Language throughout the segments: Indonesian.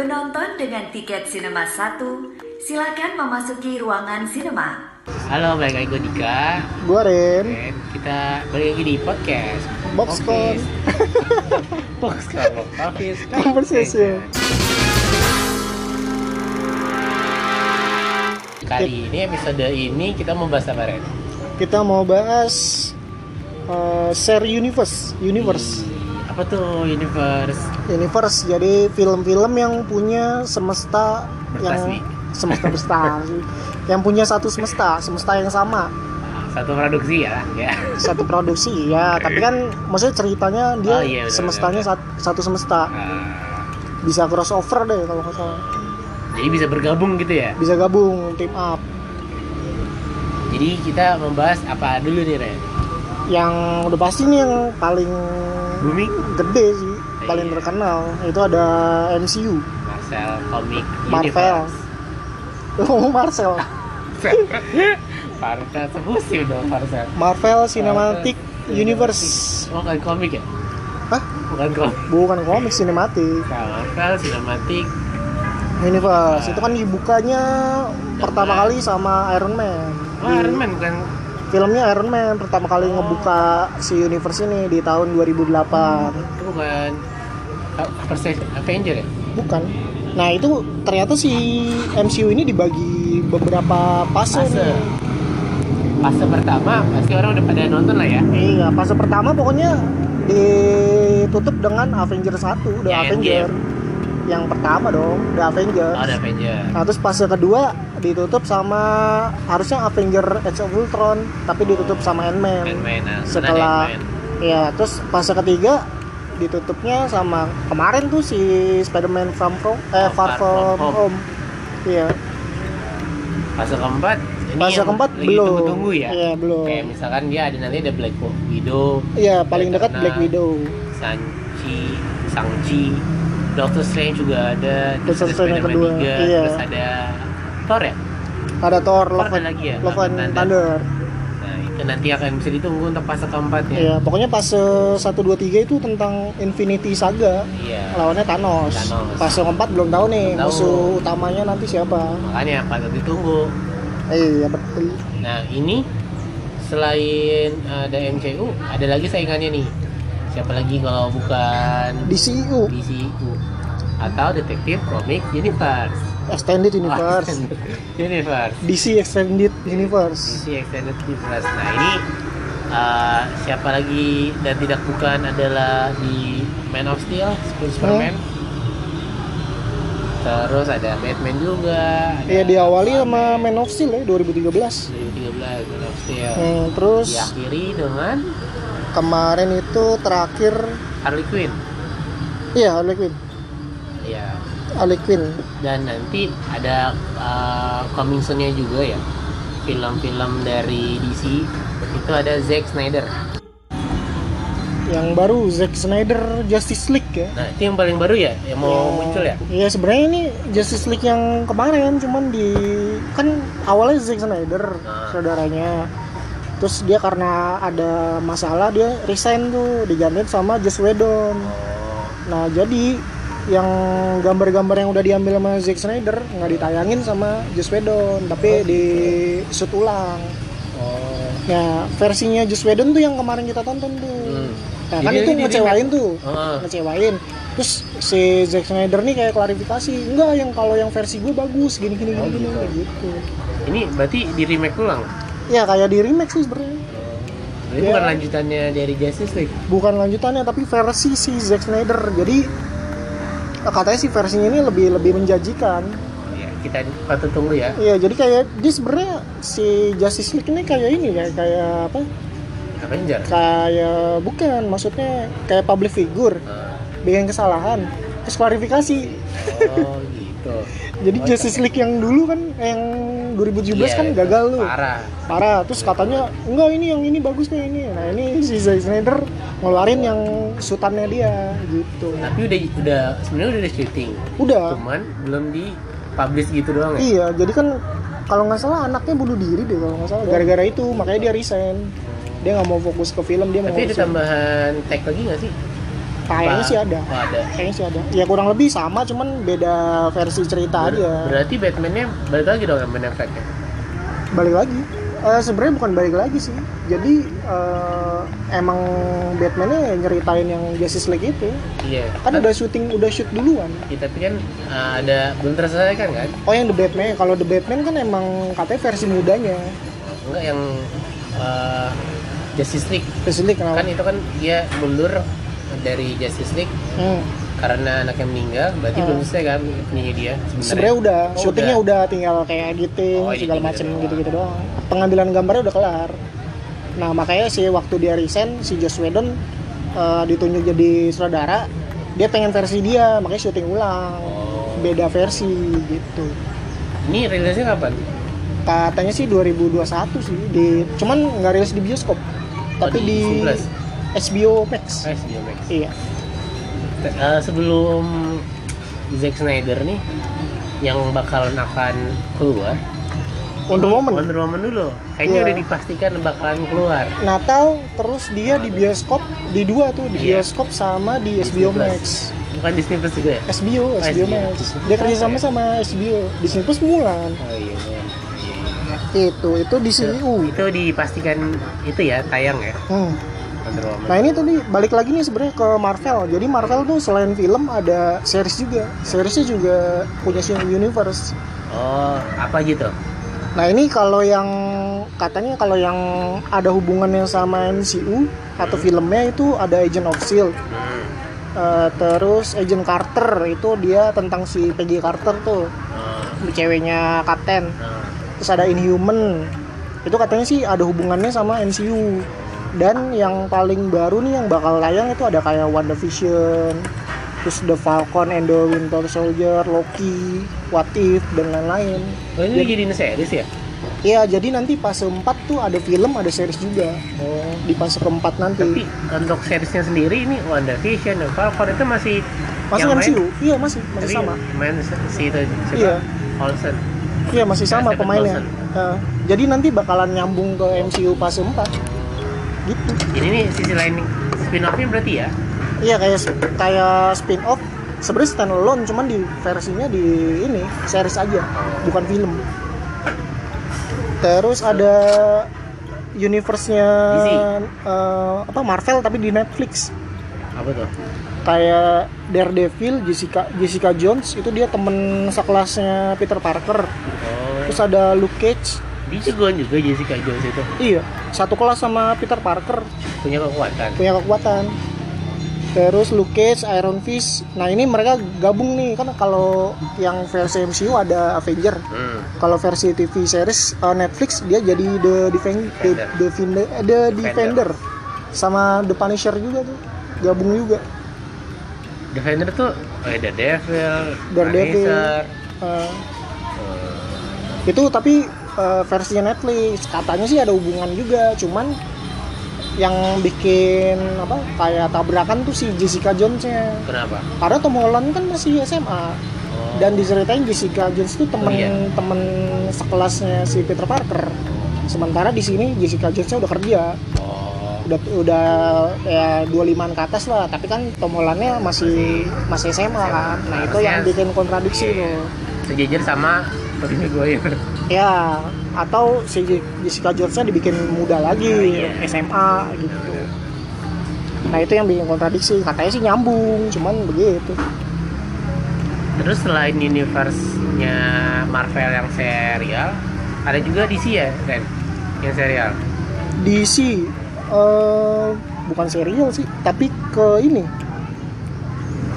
Penonton dengan tiket sinema 1, silakan memasuki ruangan sinema. Halo, balik lagi gue Dika Gua Ren. Dan kita balik lagi di podcast Boxcon. Boxcon Box Conversation. Kali ini episode ini kita mau bahas apa Ren? Kita mau bahas uh, share universe, universe, Di- Apa tuh universe? universe. Jadi film-film yang punya semesta Bertasmi. yang semesta berstasi, yang punya satu semesta, semesta yang sama, Satu produksi ya, ya. satu produksi ya. Tapi kan maksudnya ceritanya dia Oh, iya, benar, semestanya sat- satu semesta, Ah, bisa crossover deh kalau nggak salah, jadi bisa bergabung gitu ya. bisa gabung team up. Jadi kita membahas apa dulu nih Ren? Yang udah pasti nih yang paling Booming? gede sih, paling Iya. terkenal itu ada MCU. Marcel Comic Marvel. Universe. Oh, Marcel. Marvel sebutin dong Marcel. Marvel Cinematic Marvel Universe. Oh, bukan komik ya? Hah? Bukan komik. Bukan komik sinematik. Nah, Marvel Cinematic Universe. Itu kan dibukanya pertama kali sama Iron Man. Oh, Iron Man bukan Filmnya Iron Man pertama kali Oh. ngebuka si universe ini di tahun 2008. itu bukan First Avenger ya? Bukan. Nah, itu ternyata si MCU ini dibagi beberapa fase. Fase. nih. Fase pertama pasti orang udah pada nonton lah ya. Iya, fase pertama pokoknya ditutup dengan Avenger 1, The Ya, Avenger. Yang pertama dong, The Avenger. Oh, ada Avenger. Nah, terus fase kedua ditutup sama harusnya Avenger Age of Ultron, tapi ditutup sama Ant-Man. Ant-Man. Nah, Setelah- Ant-Man. Ya, terus fase ketiga ditutupnya sama kemarin tuh si Spider-Man From Home, eh Oh, Far, Far From From Home. Home. Iya, Fase keempat fase yang keempat belum. tunggu-tunggu ya. Iya, belum. Kayak misalkan dia ada nanti ada Black Widow, Iya, paling dekat Black Widow. Sanchi, Sangchi, Doctor Strange juga ada, Doctor Strange yang kedua, 3, iya. terus ada Thor ya? Ada Thor, Thor Love, ada and, lagi ya? Love and and Thunder. Nah, itu nanti akan bisa ditunggu untuk fase keempatnya. Iya, pokoknya fase 1 2 3 itu tentang Infinity Saga. Iya. Lawannya Thanos. Thanos. Fase keempat belum tahu nih Belum tahu. musuh utamanya nanti siapa. Makanya patut ditunggu. Iya, betul. Nah, ini selain ada MCU, ada lagi saingannya nih. Siapa lagi kalau bukan DCU, DCU atau Detektif Comic Universe. Extended Universe. Universe. DC Extended Universe. DC Extended Universe. Nah, ini uh, siapa lagi dan tidak bukan adalah di Man of Steel, Superman. Terus ada Batman juga. Iya, diawali sama Man of Steel ya 2013. 2013 Man of Steel. Hmm, terus Diakhiri dengan kemarin itu terakhir Harley Quinn. iya Harley Quinn. Ya. Harley Quinn. Dan nanti ada uh, coming soon-nya juga ya. Film-film dari DC itu ada Zack Snyder. Yang baru Zack Snyder Justice League ya. Nah, itu yang paling baru ya yang mau Yang- muncul ya? Iya sebenarnya ini Justice League yang kemarin cuman di kan awalnya Zack Snyder Ah. saudaranya. Terus dia karena ada masalah dia resign tuh digantiin sama Joss Whedon. Oh. Nah jadi yang gambar-gambar yang udah diambil sama Zack Snyder nggak ditayangin sama Joss Whedon tapi di shoot ulang. Oh. Nah versinya Joss Whedon tuh yang kemarin kita tonton tuh. Hmm. Nah kan Jadi itu ini ngecewain remake. tuh, Heeh. ngecewain. Terus si Zack Snyder nih kayak klarifikasi, enggak yang kalau yang versi gue bagus, gini gini Oh, gini gitu. gitu. Ini berarti di remake ulang. Ya kayak di remake sih sebenarnya. Ini Ya. bukan lanjutannya dari Justice League. Bukan lanjutannya tapi versi si Zack Snyder. Jadi katanya sih versinya ini lebih lebih menjanjikan. Ya, kita patut tunggu ya. Iya, jadi kayak dia sebenarnya si Justice League ini kayak ini kayak kayak apa? Avenger. Kayak bukan, maksudnya kayak public figure Ah. bikin kesalahan terus klarifikasi. Oh, gitu. Jadi Oh, Justice League yang dulu kan yang 2017 Iya, kan gagal tuh. Parah. Parah. Terus katanya enggak ini yang ini bagus nih ini. Nah, ini si Zack Snyder ngeluarin yang sutannya dia gitu. Tapi udah udah sebenarnya udah syuting. Udah. Cuman belum di publish gitu doang ya. Iya, jadi kan kalau nggak salah anaknya bunuh diri deh kalau nggak salah. Gara-gara itu makanya dia resign. Dia nggak mau fokus ke film, dia mau Tapi ada tambahan tag lagi nggak sih? Kayaknya sih ada. Oh, ada. Kayaknya sih ada. Ya kurang lebih sama, cuman beda versi cerita Ber- aja. Berarti Batman-nya balik lagi dong yang Ben Affleck-nya. Balik lagi. Eh, Sebenarnya bukan balik lagi sih. Jadi eh, emang Batman-nya nyeritain yang Justice League itu. Iya. Kan udah syuting, udah shoot duluan. Ya, tapi kan uh, ada belum terselesaikan kan? Oh yang The Batman, kalau The Batman kan emang katanya versi mudanya. Enggak yang uh, Justice League. Justice League kenapa? Kan itu kan dia mundur dari Justice League Hmm. karena anaknya meninggal, berarti Hmm. belum selesai kan ininya dia Sebenarnya udah, Oh, syutingnya udah. tinggal kayak editing Oh, segala editing macem gitu gitu-gitu doang. Pengambilan gambarnya udah kelar. Nah makanya sih waktu dia resign si Joss Whedon eh, ditunjuk jadi sutradara, dia pengen versi dia, makanya syuting ulang, Oh. beda versi gitu. Ini rilisnya kapan? Katanya sih 2021 sih, di cuman nggak rilis di bioskop, tapi Oh, di di, 11. HBO Max. HBO Max. Iya. Eh, sebelum Zack Snyder nih yang bakalan akan keluar Wonder Woman. Wonder Woman dulu kayaknya Iya. udah dipastikan bakalan keluar Natal terus dia di bioskop di dua tuh di Iya. bioskop sama di HBO Disney Plus. Max. bukan Disney Plus juga ya HBO, Oh, HBO HBO. Max. Disney Dia kerja sama ya? sama HBO. Disney Plus Mulan. oh iya iya. Iya, Itu, itu di iya. CU. itu dipastikan itu ya tayang ya Hmm. Nah ini tuh nih balik lagi nih sebenarnya ke Marvel. Jadi Marvel tuh selain film ada series juga. Seriesnya juga punya sing universe. oh apa gitu Nah ini kalau yang katanya kalau yang ada hubungannya sama MCU atau filmnya itu ada Agent of Shield. hmm. Eh, terus Agent Carter itu dia tentang si Peggy Carter tuh, oh. ceweknya Kapten. oh. terus ada Inhuman itu katanya sih ada hubungannya sama MCU dan yang paling baru nih yang bakal tayang itu ada kayak WandaVision terus The Falcon and the Winter Soldier Loki What If dan lain-lain. Oh, ini jadiin series ya? Iya jadi nanti fase 4 tuh ada film ada series juga. Oh. Di fase keempat nanti. Tapi untuk seriesnya sendiri ini WandaVision dan Falcon itu masih masih yang main- MCU iya masih masih Tapi sama. main si itu siapa? Iya. Olsen. iya masih sama Elizabeth pemainnya. Nah, jadi nanti bakalan nyambung ke MCU fase 4 gitu Ini nih sisi lain spin-off-nya berarti ya? Iya kayak kayak spin off sebenarnya standalone cuman di versinya di ini series aja bukan film. Terus ada universe-nya eh, apa Marvel tapi di Netflix. Apa tuh? Kayak Daredevil, Jessica Jessica Jones itu dia temen sekelasnya Peter Parker. Oh, Terus ada Luke Cage. Jagoan juga Jessica Jones itu Iya, satu kelas sama Peter Parker punya kekuatan. punya kekuatan. Terus Luke Cage, Iron Fist. Nah, ini mereka gabung nih kan kalau yang versi MCU ada Avenger. Hmm. Kalau versi TV series uh, Netflix dia jadi The Defend The, Defender. Defender, eh, The Defender. Sama The Punisher juga tuh. Gabung juga. Defender tuh oh, ada Devil, Daredevil. Punisher. Uh, itu tapi uh, versinya Netflix katanya sih ada hubungan juga, cuman yang bikin apa kayak tabrakan tuh si Jessica Jones-nya. kenapa? Karena Tom Holland kan masih SMA Oh, dan diceritain Jessica Jones itu temen Oh, iya. temen sekelasnya si Peter Parker. Sementara di sini Jessica Jonesnya udah kerja, oh, udah udah ya 25 ke atas lah. Tapi kan Tom Hollandnya masih masih SMA kan. Nah itu yang bikin kontradiksi Iya. tuh. sejajar sama Tobey Maguire. Ya atau si Jessica Jonesnya dibikin muda lagi, Oh, iya. SMA gitu. Nah itu yang bikin kontradiksi. Katanya sih nyambung, cuman begitu. Terus selain universe-nya Marvel yang serial, ada juga DC ya, Ren? Yang serial. DC eh bukan serial sih, tapi ke ini.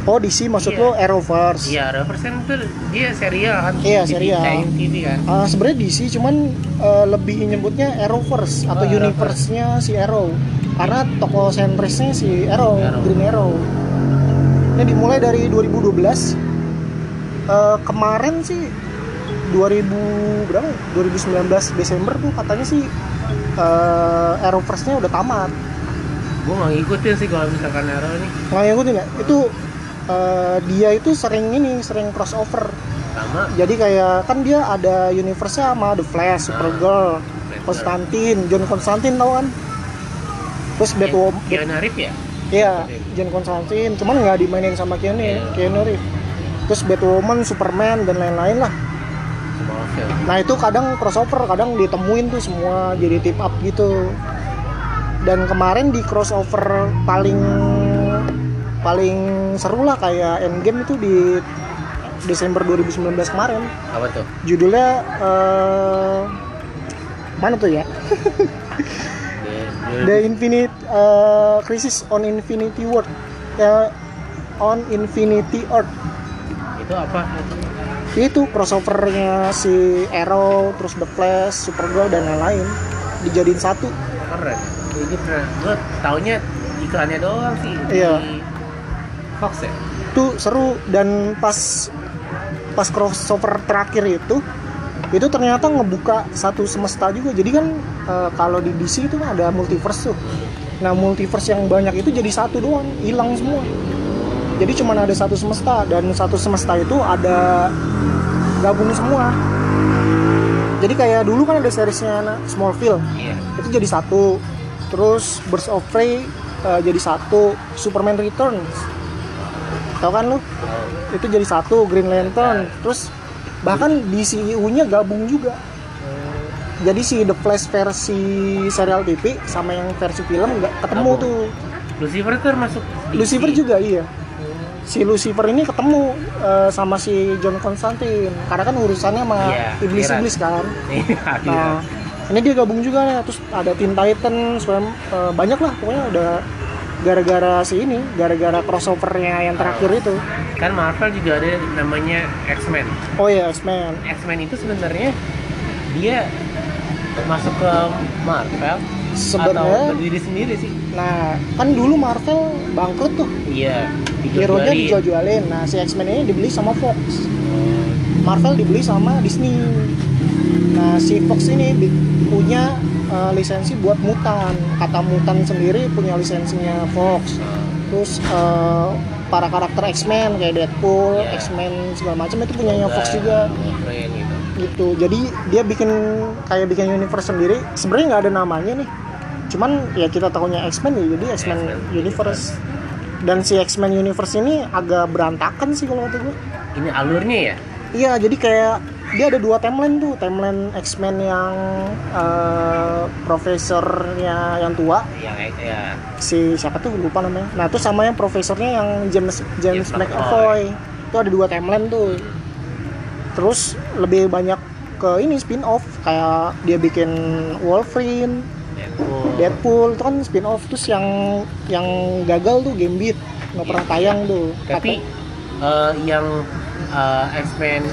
Oh DC maksud Iya. lo Arrowverse. Iya, Reverse kan itu dia serial kan? Iya, serial. TV kan? Ah, sebenarnya DC cuman eh, lebih nyebutnya Arrowverse atau Oh, universe-nya si Arrow. Karena tokoh sentrisnya si Arrow, Arrow. Green Arrow. Ini dimulai dari 2012. Eh, kemarin sih 2000 berapa? ya? 2019 Desember tuh katanya sih eh, Arrowverse-nya udah tamat. Gue nggak ngikutin sih kalau misalkan Arrow nih. Nggak ngikutin nggak? Itu eh, dia itu sering ini, sering crossover. Sama Jadi kayak kan dia ada universe-nya sama The Flash, Supergirl, Flash. Konstantin, John Konstantin tau kan? Terus Batwoman, Keanu Reeves ya? Iya, John Constantine, cuman nggak dimainin sama Keanu, Iya. Keanu Reeves. Terus Batwoman, Superman dan lain-lain lah. Nah itu kadang crossover, kadang ditemuin tuh semua jadi tip up gitu. Dan kemarin di crossover paling paling seru lah kayak Endgame itu di Desember 2019 kemarin. apa tuh Judulnya eh, mana tuh ya? The- The Infinite eh, Crisis on Infinity World. Ya, on Infinity Earth. itu apa Itu crossovernya si Arrow, terus The Flash, Supergirl dan lain-lain dijadiin satu. keren ini pernah gue taunya iklannya doang sih Iya. di Fox ya Itu seru dan pas pas crossover terakhir itu itu ternyata ngebuka satu semesta juga. Jadi kan eh, kalau di DC itu kan ada multiverse tuh. Nah, multiverse yang banyak itu jadi satu doang, hilang semua. Jadi cuma ada satu semesta dan satu semesta itu ada gabung semua. Jadi kayak dulu kan ada seriesnya Smallville, iya itu jadi satu. Terus Birds of Prey eh, jadi satu, Superman Returns. Tahu kan lu? oh, Itu jadi satu, Green Lantern. Terus bahkan di CU-nya gabung juga. Jadi si The Flash versi serial TV sama yang versi film nggak ketemu Gabung. tuh. Lucifer tuh masuk DC. Lucifer juga iya. Si Lucifer ini ketemu eh, sama si John Constantine karena kan urusannya sama Iya, iblis-iblis kan. iya Nah, ini dia gabung juga nih. Terus ada Teen Titan, Swam, eh, banyak lah pokoknya udah gara-gara si ini, gara-gara crossovernya yang terakhir itu. kan Marvel juga ada namanya X-Men Oh iya, X-Men. X-Men itu sebenarnya dia masuk ke Marvel atau Sebenarnya, berdiri sendiri sih nah kan dulu Marvel bangkrut tuh, iya hero-nya dijual-jualin. dijual-jualin. Nah, si X-Men ini dibeli sama Fox. Marvel dibeli sama Disney. Nah, si Fox ini punya eh, lisensi buat mutan. Kata mutan sendiri punya lisensinya Fox. Terus eh, para karakter X-Men kayak Deadpool, Iya. X-Men segala macam itu punyanya Fox juga gitu gitu. Jadi dia bikin kayak bikin universe sendiri. Sebenarnya nggak ada namanya nih. Cuman ya kita tahunya X-Men ya jadi X-Men. Universe. Dan si X-Men Universe ini agak berantakan sih kalau kata gue. ini alurnya ya Iya, jadi kayak dia ada dua timeline tuh, timeline X-Men yang eh, profesornya yang tua, yang ya si siapa tuh? Lupa namanya. Nah, itu sama yang profesornya yang James James James McAvoy. Itu ada dua timeline tuh. Terus lebih banyak ke ini spin off kayak dia bikin Wolverine, Deadpool. Deadpool. Itu kan spin off terus yang yang gagal tuh Gambit. Nggak pernah tayang tuh. tapi Kata- eh, yang eh, X-Men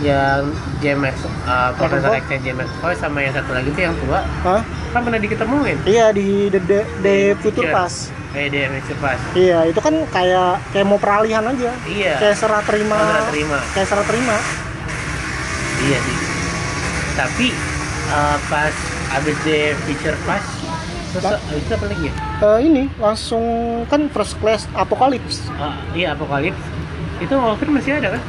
yang James uh, Profesor. X yang James McAvoy sama yang satu lagi tuh yang tua Hah? kan pernah diketemuin Iya di The, The, The Future Future. Past. kayak di Future Past Iya, itu kan kayak kayak mau peralihan aja. iya Kayak serah terima. Serah terima. Kayak serah terima. iya sih tapi eh, pas abis di Future Past terus itu apa lagi ya Eh, ini langsung kan first class Apocalypse. Ah, iya Apocalypse itu Wolverine masih ada kan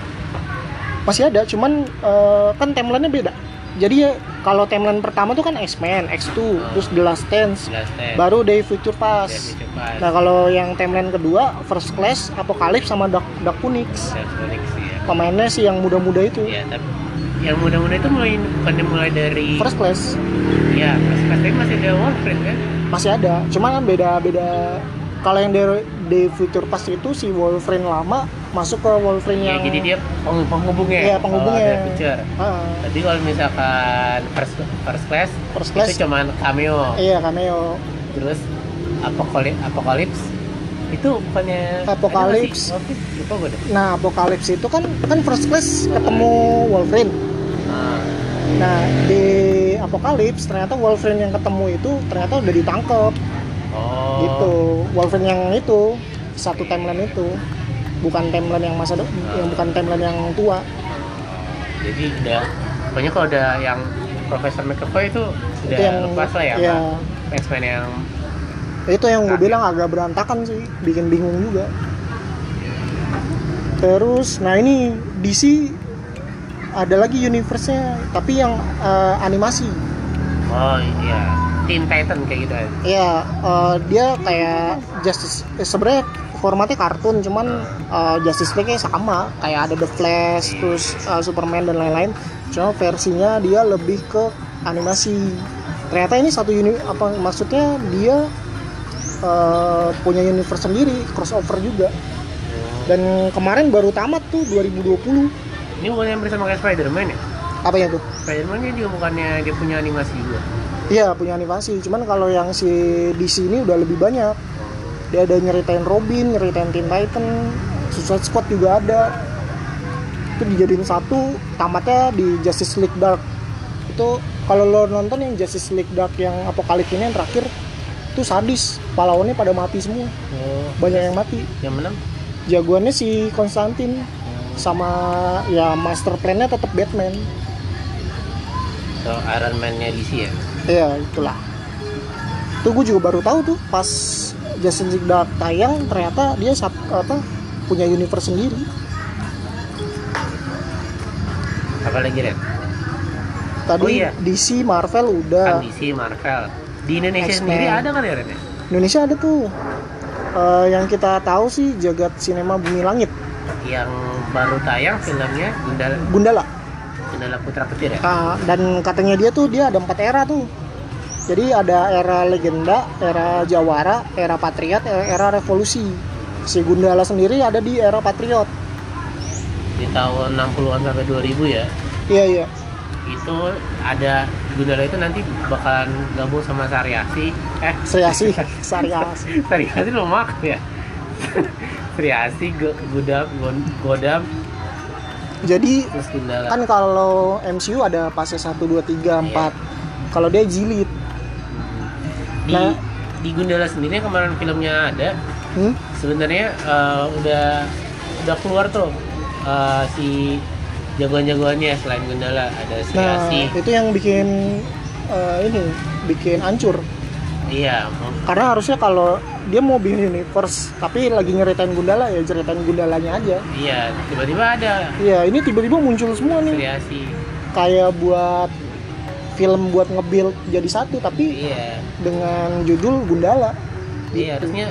Masih ada, cuman eh, kan timelinenya beda. Jadi ya, kalau timeline pertama tuh kan X-Men, X2, terus The Last Dance, Last baru Day Future Past. Future Past Nah, kalau yang timeline kedua First Class, Apocalypse sama Dark, Dark Phoenix. Dark Phoenix ya Pemainnya sih yang muda-muda itu. Iya, tapi yang muda-muda itu mulai bukan mulai dari First Class ya first class tapi masih ada Wolverine kan masih ada, cuman kan beda-beda. Kalau yang dari Day Future Past itu si Wolverine lama masuk ke Wolverine ya yang jadi dia peng- penghubungnya Iya, penghubungnya. kalau ada Future Tadi kalau misalkan first first class, First Class. itu cuman cameo. iya cameo. Terus Apocalypse, Apocalypse itu bukannya lupa gue deh. Nah, Apocalypse itu kan kan First Class ketemu Wolverine. Nah, Nah, di Apocalypse ternyata Wolverine yang ketemu itu ternyata udah ditangkep oh. gitu. Wolverine yang itu satu timeline itu bukan timeline yang masa de- yang bukan timeline yang tua. Jadi udah pokoknya kalau udah yang Profesor McAvoy itu udah itu yang lepas lah ya, ya, X-Men yang itu yang gue bilang agak berantakan sih, bikin bingung juga. Terus, nah ini DC ada lagi universe-nya, tapi yang eh, animasi. oh iya Teen Titan kayak gitu aja. Iya, eh, dia kayak Justice eh, sebenarnya formatnya kartun, cuman eh, Justice League-nya sama, kayak ada The Flash, terus eh, Superman dan lain-lain. Cuma versinya dia lebih ke animasi. Ternyata ini satu uni apa maksudnya dia eh, punya universe sendiri, crossover juga. Dan kemarin baru tamat tuh 2020. Ini bukan yang bersama kayak Spider-Man ya? Apa ya tuh? Spider-Man kan juga bukannya dia punya animasi juga. Iya punya animasi, cuman kalau yang si di sini udah lebih banyak. Dia ada nyeritain Robin, nyeritain Teen Titan, Suicide Squad juga ada. Itu dijadiin satu, tamatnya di Justice League Dark. Itu kalau lo nonton yang Justice League Dark yang apokalip ini yang terakhir, itu sadis. Pahlawannya pada mati semua, Oh, banyak yang mati. yang menang? Jagoannya si Konstantin sama ya master plan-nya tetap Batman. So, Iron Man-nya DC ya? Iya itulah. Tuh gue juga baru tahu tuh pas League Dark tayang ternyata dia sat, apa punya universe sendiri. Apa lagi Ren? Tadi Oh, iya. DC Marvel Kan udah. DC, Marvel. Di Indonesia X-Men. sendiri ada kan ya Ren? ya? Indonesia ada tuh. Eh, yang kita tahu sih jagat sinema Bumi Langit, Yang baru tayang filmnya Gundala, Gundala. Gundala Putra Petir ya? Ah, dan katanya dia tuh dia ada empat era tuh. Jadi ada era legenda, era jawara, era patriot, era, era revolusi. Si Gundala sendiri ada di era patriot. Di tahun 60-an sampai 2000 ya? Iya iya. Itu ada Gundala itu nanti bakalan gabung sama Sariasi. Eh, Sariasi. Sariasi lo mak ya? Sariasi, Go- Godam, Godam, Jadi kan kalau MCU ada fase 1 2 3 4. Iya. Kalau dia jilid. di Nah. di Gundala sendiri kemarin filmnya ada Hmm? sebenarnya eh, udah udah keluar tuh eh, si jagoan-jagoannya selain Gundala ada Nah, Sriasi itu yang bikin eh, ini bikin hancur. iya Karena harusnya kalau dia mau bikin universe tapi lagi nyeritain Gundala ya ceritain Gundalanya aja. iya tiba-tiba ada Iya, ini tiba-tiba muncul semua nih Sriasi kayak buat film buat nge-build jadi satu tapi iya dengan judul Gundala. iya harusnya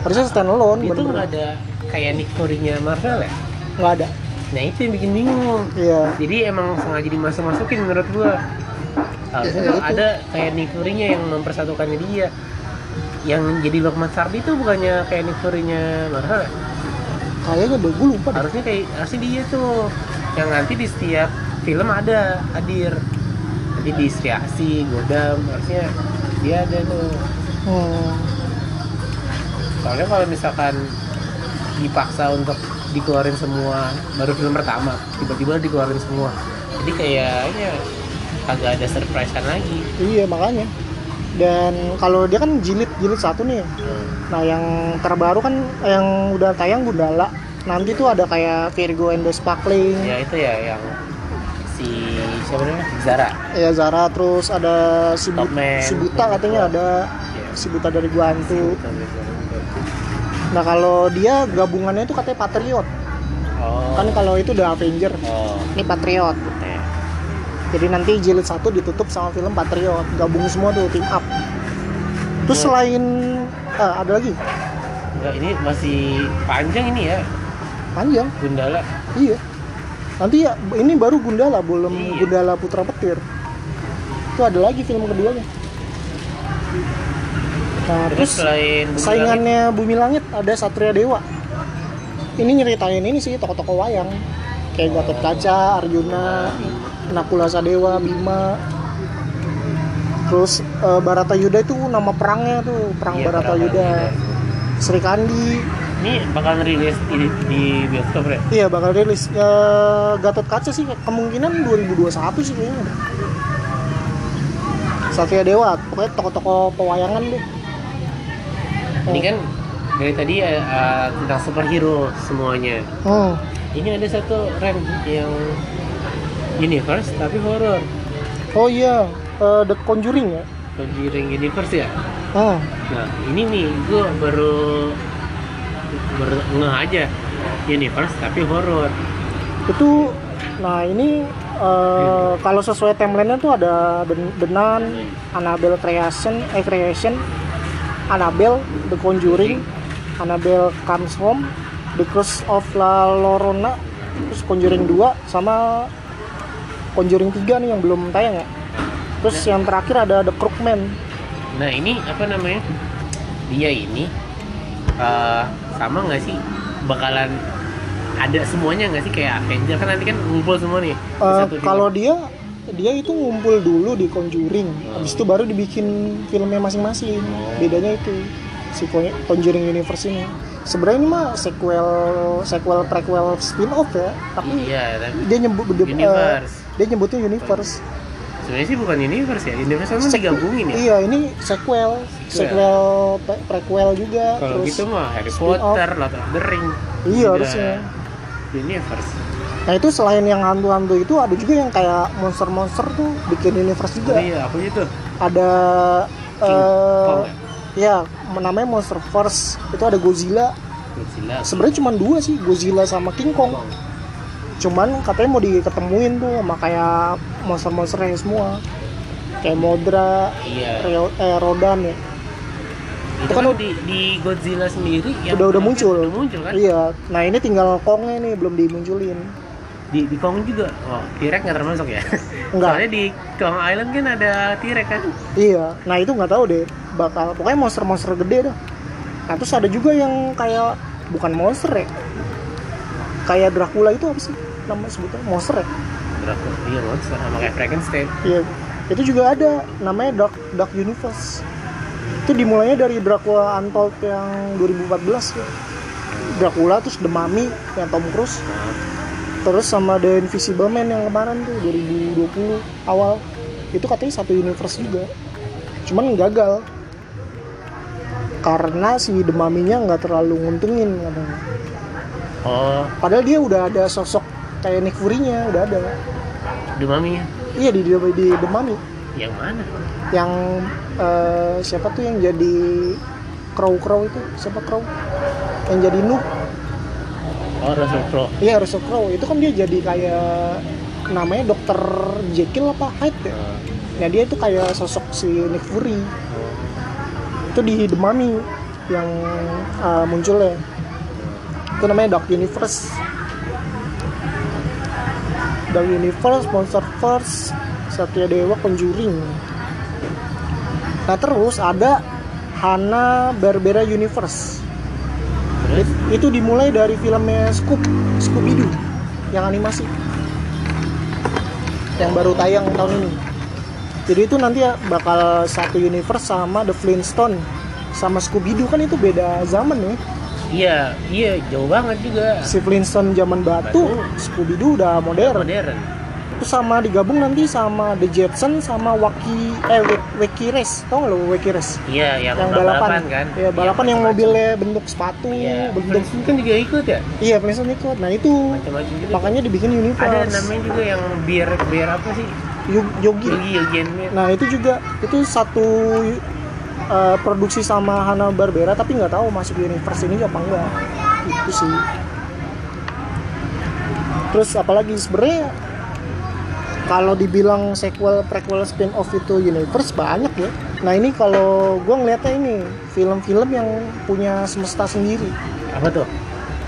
Harusnya standalone itu bener nggak ada kayak Nick Fury-nya Marvel ya nggak ada. nah itu yang bikin bingung Iya. jadi emang sengaja dimasuk-masukin menurut gua harusnya Ya, itu. ada kayak Nick Fury-nya yang mempersatukannya dia yang jadi Lokman Sardi itu bukannya kayak Nick Fury-nya Marvel ya? Kayaknya deh, gue lupa deh. harusnya kayak harusnya dia tuh yang nanti di setiap film ada hadir jadi di Sriasi, Godam harusnya dia ada tuh Hmm. soalnya kalau misalkan dipaksa untuk dikeluarin semua baru film pertama tiba-tiba dikeluarin semua jadi kayaknya kagak ada surprise kan lagi Iya makanya. Dan kalau dia kan jilid jilid satu nih. Nah yang terbaru kan yang udah tayang Gundala. Nanti tuh ada kayak Virgo and the Sparkling. ya itu ya yang si siapa namanya Zara Ya Zara terus ada si, Bu- si Buta katanya ada ya si Buta dari Guantu. Nah kalau dia gabungannya itu katanya Patriot. oh Kan kalau itu udah Avenger. oh Ini Patriot. Jadi nanti jilid satu ditutup sama film Patriot. Gabung semua tuh team up. Terus selain ah, ada lagi Enggak, ini masih panjang ini ya panjang. Gundala Iya. Nanti ya ini baru Gundala, belum Iya. Gundala Putra Petir. Itu ada lagi film keduanya. Nah, terus terus selain Bumi saingannya Bumi Langit ada Satria Dewa. Ini nyeritain ini sih tokoh-tokoh wayang. Kayak Gatot Kaca, Arjuna, Nakula Sadewa, Bima. Terus eh, Barata Yuda itu nama perangnya tuh, perang Iya, Barata perang Yuda. Barata Sri Kandi, ini bakal rilis di, di bioskop ya Iya bakal rilis. Ya, Gatot Kaca sih kemungkinan 2021 sih kayaknya. Satria Dewa, pokoknya tokoh-tokoh pewayangan deh. ini kan dari tadi ya uh, tentang superhero semuanya Hmm. ini ada satu rem yang universe tapi horror. Oh iya, eh, The Conjuring ya. Conjuring universe ya? Hmm. nah ini nih gue baru baru ngeh aja. Universe tapi horror. Itu, nah ini eh, kalau sesuai timelinenya tuh ada The Nun, Annabelle Creation, eh Creation, Annabelle, The Conjuring, Annabelle Comes Home, The Curse of La Llorona, terus Conjuring 2 sama Conjuring 3 nih yang belum tayang ya. Terus yang terakhir ada The Crookman. Nah ini apa namanya? Dia ini eh, sama nggak sih bakalan ada semuanya nggak sih kayak Avenger kan nanti kan ngumpul semua nih satu film. kalau dia dia itu ngumpul dulu di Conjuring, Oh. habis itu baru dibikin filmnya masing-masing. Bedanya itu si Con- Conjuring Universe ini. Sebenarnya ini mah sequel sequel prequel spin off ya, tapi iya tapi dia nyebut eh, Universe. Dia nyebutnya universe. sebenarnya sih bukan universe ya universe kan digabungin ya Iya, ini sequel, sequel pre- prequel juga. kalau terus gitu mah Harry. Potter Lord of the Ring Iya harusnya. universe Nah itu selain yang hantu-hantu itu ada juga yang kayak monster-monster tuh bikin universe oh juga. iya apa itu Ada King eh Kong ya namanya Monster Force. Itu ada Godzilla. Godzilla Sebenarnya cuma dua sih, Godzilla sama King Kong. Kong. Cuman katanya mau diketemuin tuh sama kayak monster-monsternya semua. Kayak Modra, iya eh, Rodan ya. itu kan kan di, di Godzilla sendiri yang Udah udah muncul. udah muncul kan Iya. Nah ini tinggal Kongnya nih belum dimunculin. di di Kong juga oh T-Rex nggak termasuk ya Enggak. soalnya di Kong Island kan ada T-Rex kan Iya, nah itu nggak tahu deh. Bakal pokoknya monster-monster gede dah. Nah terus ada juga yang kayak bukan monster ya, kayak Dracula itu apa sih nama sebutnya monster ya? Dracula iya monster sama kayak Frankenstein Iya, itu juga ada namanya Dark Dark Universe. Itu dimulainya dari Dracula Untold yang 2014 ya. Dracula terus The Mummy yang Tom Cruise, nah, terus sama The Invisible Man yang kemarin tuh 2020 awal. Itu katanya satu universe juga. Cuman gagal. Karena si The Mummy-nya nggak terlalu nguntungin katanya. oh Padahal dia udah ada sosok kayak Nick Fury-nya, udah ada. The Mummy Iya di, di, di The Mummy. yang mana Yang eh, siapa tuh yang jadi Crow Crow itu? Siapa Crow? Yang jadi Noob. oh Russell Crowe Iya Russell Crowe. Itu kan dia jadi kayak namanya Dokter Jekyll apa Hyde ya? Oh. Nah dia itu kayak sosok si Nick Fury. Itu di The Mummy yang uh, muncul ya. Itu namanya Dark Universe. Dark Universe, Force, Satya Dewa, Conjuring. Nah terus ada Hanna Barbera Universe. terus It- itu dimulai dari filmnya Scoop, Scooby Doo yang animasi yang baru tayang tahun ini. Jadi itu nanti ya bakal satu universe sama The Flintstone sama Scooby Doo kan itu beda zaman ya. Iya iya jauh banget juga Si Flintstone zaman batu, Batu. Scooby Doo udah modern. modern Terus sama digabung nanti sama The Jetsons sama Waki eh Wak- Wacky Race. Tau nggak lo Wacky Race? iya yang, yang balapan, balapan, kan Iya, balapan yang mobilnya bentuk sepatu, iya bentuk Flintstone kan juga ikut ya Iya, Flintstone ikut. Nah, itu macam-macam juga makanya dibikin universe. ada namanya juga yang biar biar apa sih Yo- Yogi. Yogi Yogi. Nah, itu juga itu satu uh, produksi sama Hanna Barbera tapi nggak tahu masuk universe ini apa enggak. Itu sih. Terus apalagi sebenarnya kalau dibilang sequel, prequel, spin-off itu universe banyak ya. Nah ini kalau gue ngeliatnya ini film-film yang punya semesta sendiri. apa tuh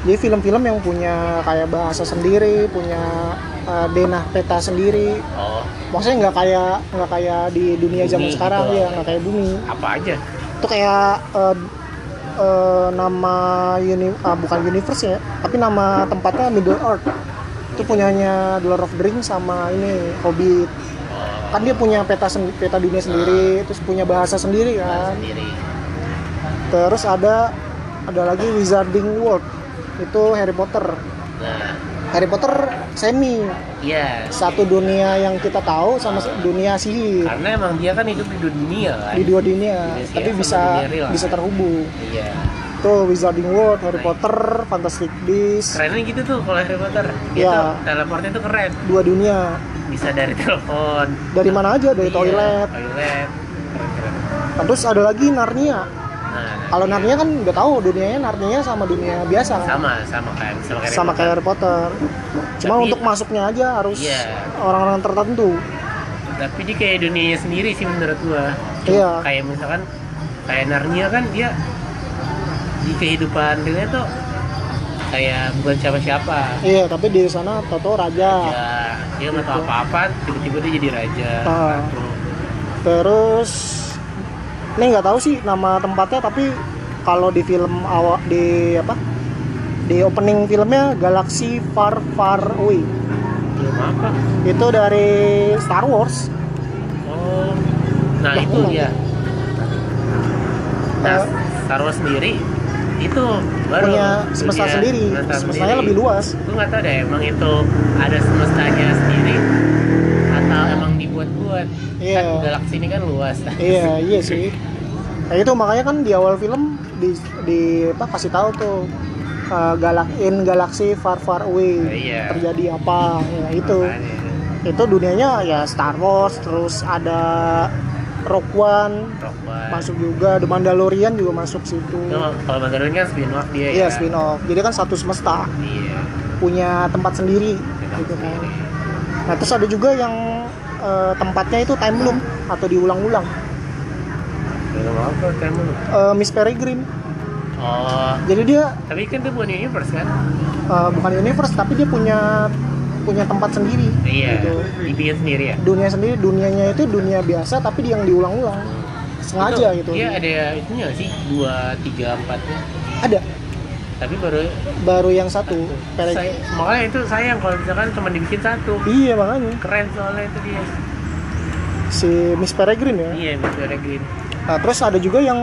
Jadi film-film yang punya kayak bahasa sendiri, punya uh, denah peta sendiri. oh Maksudnya nggak kayak nggak kayak di dunia zaman Bumi sekarang gitu. ya, nggak kayak bumi. apa aja Itu kayak uh, uh, nama uni, ah, bukan universe ya, tapi nama tempatnya Middle Earth. Itu punyanya The Lord of the Rings sama ini Hobbit. oh Kan dia punya peta peta dunia sendiri, terus punya bahasa sendiri kan. sendiri Terus ada ada lagi Wizarding World. Itu Harry Potter. nah Harry Potter semi. Iya. Satu dunia yang kita tahu sama dunia sihir. Karena emang dia kan hidup di dunia kan? Di dua dunia Dunia tapi bisa dunia real. bisa terhubung. Iya. Tuh Wizarding World Harry Right. Potter Fantastic Beasts. Kerennya gitu tuh kalau Harry Potter. Iya. tuh teleportnya tuh keren. Dua dunia. Bisa dari telepon. Dari mana aja? Dari Iya, toilet. toilet. Keren keren. Nah, terus ada lagi Narnia Nah, Kalau iya. Narnia kan udah tahu dunianya Narnia sama dunia biasa kan. sama sama kayak sama kayak Sama kayak Harry Potter. Cuma Tapi- untuk masuknya aja harus Iya. orang-orang tertentu. tapi dia kayak dunianya sendiri sih menurut gua Iya. kayak misalkan kayak Narnia kan dia di kehidupan dia tuh kayak bukan siapa-siapa Iya, tapi di sana Toto raja. ya dia nggak tahu apa-apa tiba-tiba dia jadi raja Ah. Ratu. Terus ini nggak tahu sih nama tempatnya tapi kalau di film awal di apa? Di opening filmnya Galaxy Far Far Away. belum apa Itu dari Star Wars. oh nah Lah, itu emang. dia nah Star Wars sendiri itu baru punya semesta dunia sendiri. semesta Semestanya sendiri. lebih luas. gue nggak tahu deh emang itu ada semestanya sendiri atau emang dibuat-buat Iya. kan galaksi ini kan luas Iya, iya sih. Nah, itu makanya kan di awal film di di apa kasih tahu tuh uh, galak in galaxy far far away. Iya. terjadi apa ya itu. Itu dunianya ya Star Wars terus ada Rogue One. Rock One. masuk juga The Mandalorian juga masuk situ. Itu kalau Mandalorian kan spin off dia iya ya. spin off jadi kan satu semesta. Iya. Punya tempat sendiri Tempat gitu kan. nah terus ada juga yang uh, tempatnya itu time loop atau diulang-ulang apa kamu Uh, Miss Peregrine. Oh. Jadi dia tapi kan itu bukan universe kan? Uh, bukan universe tapi dia punya punya tempat sendiri. Iya gitu. dibikin sendiri ya? Dunia sendiri dunianya itu dunia biasa tapi dia yang diulang-ulang. Sengaja Itu gitu. Dia ada itunya sih? Dua tiga empatnya ada. Tapi baru baru yang satu Pereg- saya, makanya itu sayang kalau misalkan cuma dibikin satu. Iya makanya. Keren soalnya itu dia. Si Miss Peregrine ya? Iya Miss Peregrine nah, terus ada juga yang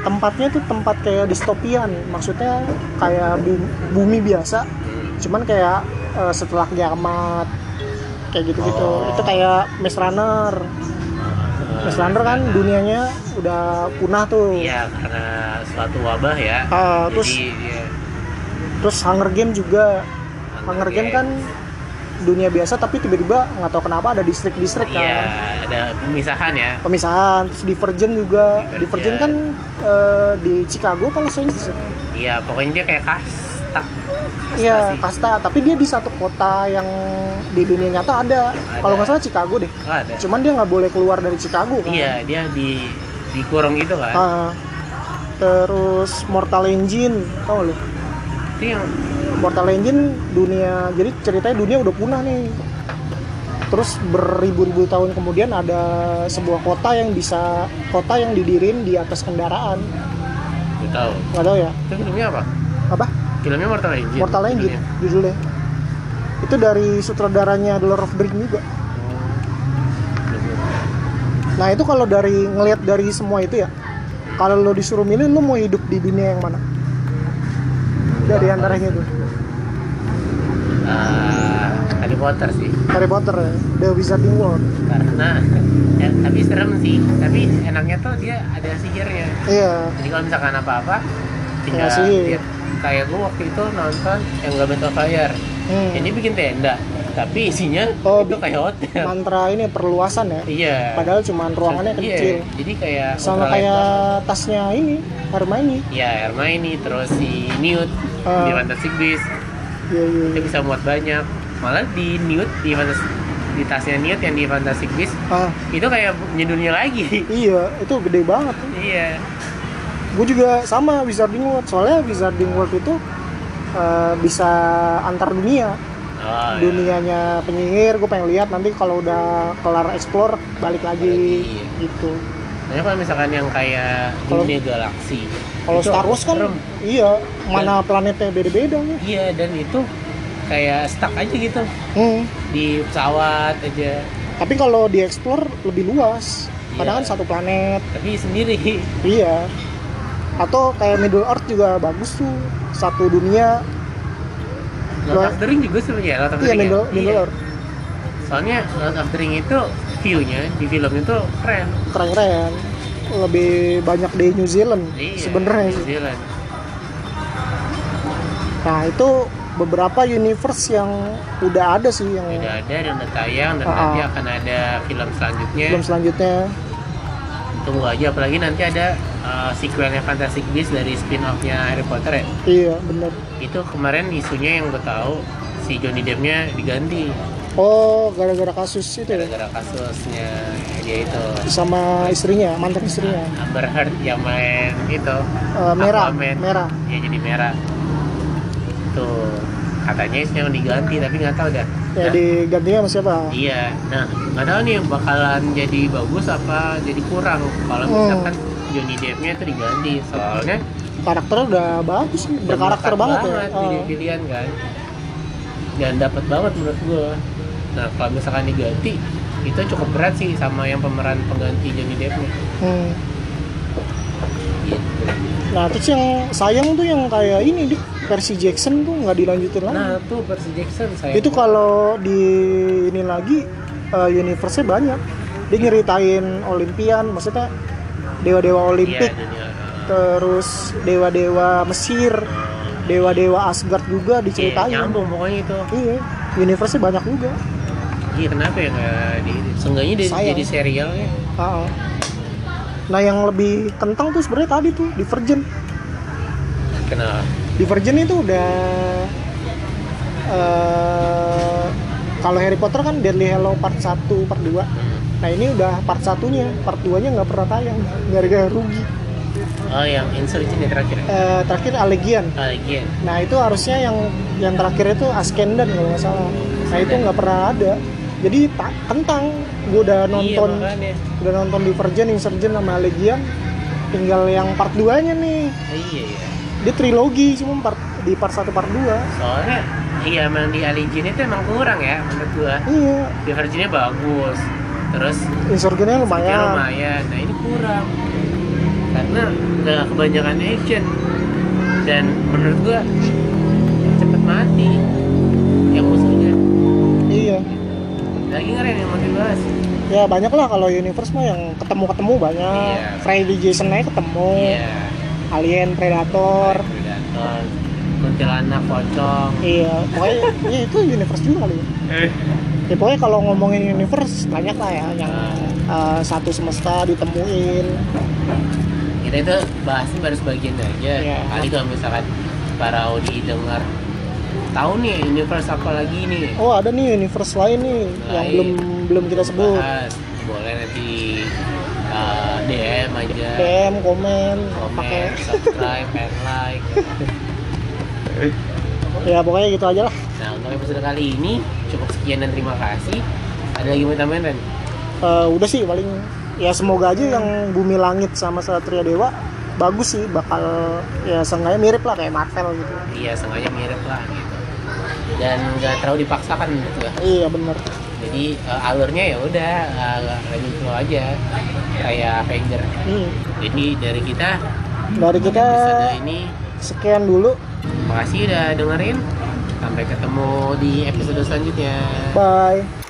tempatnya tuh tempat kayak distopian. Maksudnya kayak bu- bumi biasa cuman kayak eh, setelah kiamat kayak gitu-gitu. Oh. itu kayak Maze Runner. Maze Runner kan dunianya udah punah tuh. Iya karena suatu wabah ya. Terus jadi dia terus Hunger Game juga. Hunger Hunger Game Game. kan dunia biasa tapi tiba-tiba nggak tahu kenapa ada distrik-distrik kan. iya ada pemisahan ya. Pemisahan terus Divergent juga. Divergent. Divergent kan eh, di Chicago kalau saya iya pokoknya dia kayak kasta. Iya kasta tapi dia di satu kota yang di dunia nyata ada, Ada. kalau nggak salah Chicago deh. Oh, ada. Cuman dia nggak boleh keluar dari Chicago kan? Iya dia di dikurung gitu kan. Ah, terus Mortal Engine tau lu? Itu yang Mortal Engine dunia jadi ceritanya dunia udah punah nih. Terus beribu-ribu tahun kemudian ada sebuah kota yang bisa kota yang didirin di atas kendaraan. Gue tahu. Nggak tahu ya? Itu filmnya apa? Apa? Filmnya Mortal Engine. Mortal Engine judulnya. judulnya. Itu dari sutradaranya The Lord of the Rings juga. Nah itu kalau dari ngelihat dari semua itu ya kalau lo disuruh milih lo mau hidup di dunia yang mana dari antaranya itu? Ah, Harry Potter sih. Harry Potter ya? The Wizarding World. Karena ya, tapi serem sih. Tapi enaknya tuh dia ada sihirnya iya. Jadi kalau misalkan apa-apa tinggal Ya, sihir. kayak gue waktu itu nonton yang Goblet of Fire. Hmm. jadi bikin tenda tapi isinya Oh, itu kayak hotel. mantra ini perluasan ya? Iya. Padahal cuma ruangannya Iya, kecil. jadi kayak sama kayak banget. tasnya ini Hermione ya Hermione terus si Newt Ah. di Fantastic Beasts. Iya iya iya. bisa muat banyak. Malah di Newt di Fantastic di tasnya Newt yang di Fantastic Beasts ah. itu kayak punya dunia lagi. Iya itu gede banget. Iya. Gue juga sama Wizarding World. Soalnya Wizarding World itu eh, bisa antar dunia oh, iya. dunianya penyihir gue pengen lihat nanti kalau udah kelar explore balik lagi Iya. gitu Nah, kalau misalkan yang kayak Kalau- dunia galaksi kalau Star Wars kan serem. iya mana planetnya beda-beda nih iya dan itu kayak stuck aja gitu Hmm. di pesawat aja tapi kalau di explore lebih luas kadang Iya. kan satu planet tapi sendiri Iya. Atau kayak Middle Earth juga bagus tuh. Satu dunia. Lord of the Ring juga sebenarnya Lord of the Iya, Ring ya? Middle, Middle Iya. Soalnya Lord of the Ring itu view-nya di film itu keren Keren-keren. Lebih banyak di New Zealand iya sebenarnya New sih. Zealand. Nah, itu beberapa universe yang udah ada sih yang udah ada dan udah tayang dan Ah, nanti ah. akan ada film selanjutnya belum selanjutnya. Tunggu aja apalagi nanti ada uh, sequelnya Fantastic Beasts dari spin-offnya Harry Potter ya? Iya bener itu kemarin isunya yang gue tahu si Johnny Depp-nya diganti. Oh gara-gara kasus itu ya? Gara-gara kasusnya dia itu. Sama istrinya mantan istrinya. Amber Heard yang main itu. Eh, merah Aquaman. merah ya jadi merah tuh katanya isunya yang diganti tapi nggak tahu dah ya Dah. digantinya sama siapa Iya, nah nggak tahu nih bakalan jadi bagus apa jadi kurang kalau Hmm. misalkan Johnny Depp-nya itu diganti soalnya karakternya udah bagus sih berkarakter melekat banget, ya Oh. pilih-pilihan kan dan dapat banget menurut gue nah kalau misalkan diganti itu cukup berat sih sama yang pemeran pengganti Johnny Depp-nya Hmm. gitu. nah terus yang sayang tuh yang kayak ini deh versi Jackson tuh nggak dilanjutin lagi. Nah tuh Percy Jackson saya itu kalau di ini lagi uh, universe-nya banyak. Dia nyeritain Olimpian maksudnya dewa-dewa iya, Olimpik dunia, terus dewa-dewa Mesir dewa-dewa Asgard juga Iya, diceritain. nyambung pokoknya itu. Iya universe-nya banyak juga. Iya kenapa ya nggak di seenggaknya di- Sayang. jadi serial ya. Ah. nah yang lebih kentang tuh sebenarnya tadi tuh Divergent. Kenapa Divergent itu udah eh kalau Harry Potter kan Deadly Hallow part 1, part 2 nah ini udah part satunya part 2 nya nggak pernah tayang gara-gara rugi. Oh yang Insurgent ya terakhir? Eh, terakhir Allegian lagi ya nah itu harusnya yang yang terakhir itu Ascendan kalau nggak salah. Nah itu nggak pernah ada. Jadi tak kentang. Gue udah nonton iya, udah nonton Divergent, Insurgent sama Allegian tinggal yang part 2 nya nih. Iya iya dia trilogi cuma part, di part 1 part 2 soalnya iya emang di Allegiant itu emang kurang ya menurut gua. Iya. Di Virginnya bagus. Terus Insurgentnya ya lumayan. lumayan. Nah ini kurang. Karena nggak kebanyakan action. Dan menurut gua cepet mati yang musuhnya. Iya. Lagi ngeren yang mau dibahas? Ya banyak lah kalau universe mah yang ketemu-ketemu banyak. Iya. Freddy Jason aja ketemu. Iya Alien Predator. Predator kuntilanak pocong. Iya pokoknya ya itu universe juga kali ya. Ya pokoknya kalau ngomongin universe banyak lah ya yang eh, satu semesta ditemuin. Kita itu bahasnya baru sebagian aja. Iya. kali kalau misalkan para Audi dengar tahu nih universe apa lagi nih? Oh ada nih universe lain nih yang Lain. belum belum kita sebut. Bahas. Boleh nanti uh, DM aja. DM komen pakai. komen subscribe and like. Ya pokoknya gitu aja lah. Nah untuk episode kali ini cukup sekian dan terima kasih. Ada lagi mau tambahin Ren? Eh, udah sih paling ya semoga aja yang Bumi Langit sama Satria Dewa bagus sih bakal ya seenggaknya mirip lah kayak Marvel gitu. Iya sengaja mirip lah gitu. Dan nggak terlalu dipaksakan gitu ya iya bener jadi uh, alurnya ya udah uh, lanjut flow aja kayak Avenger. Hmm. jadi dari kita dari kita ini sekian dulu. Makasih udah dengerin. Sampai ketemu di episode selanjutnya. Bye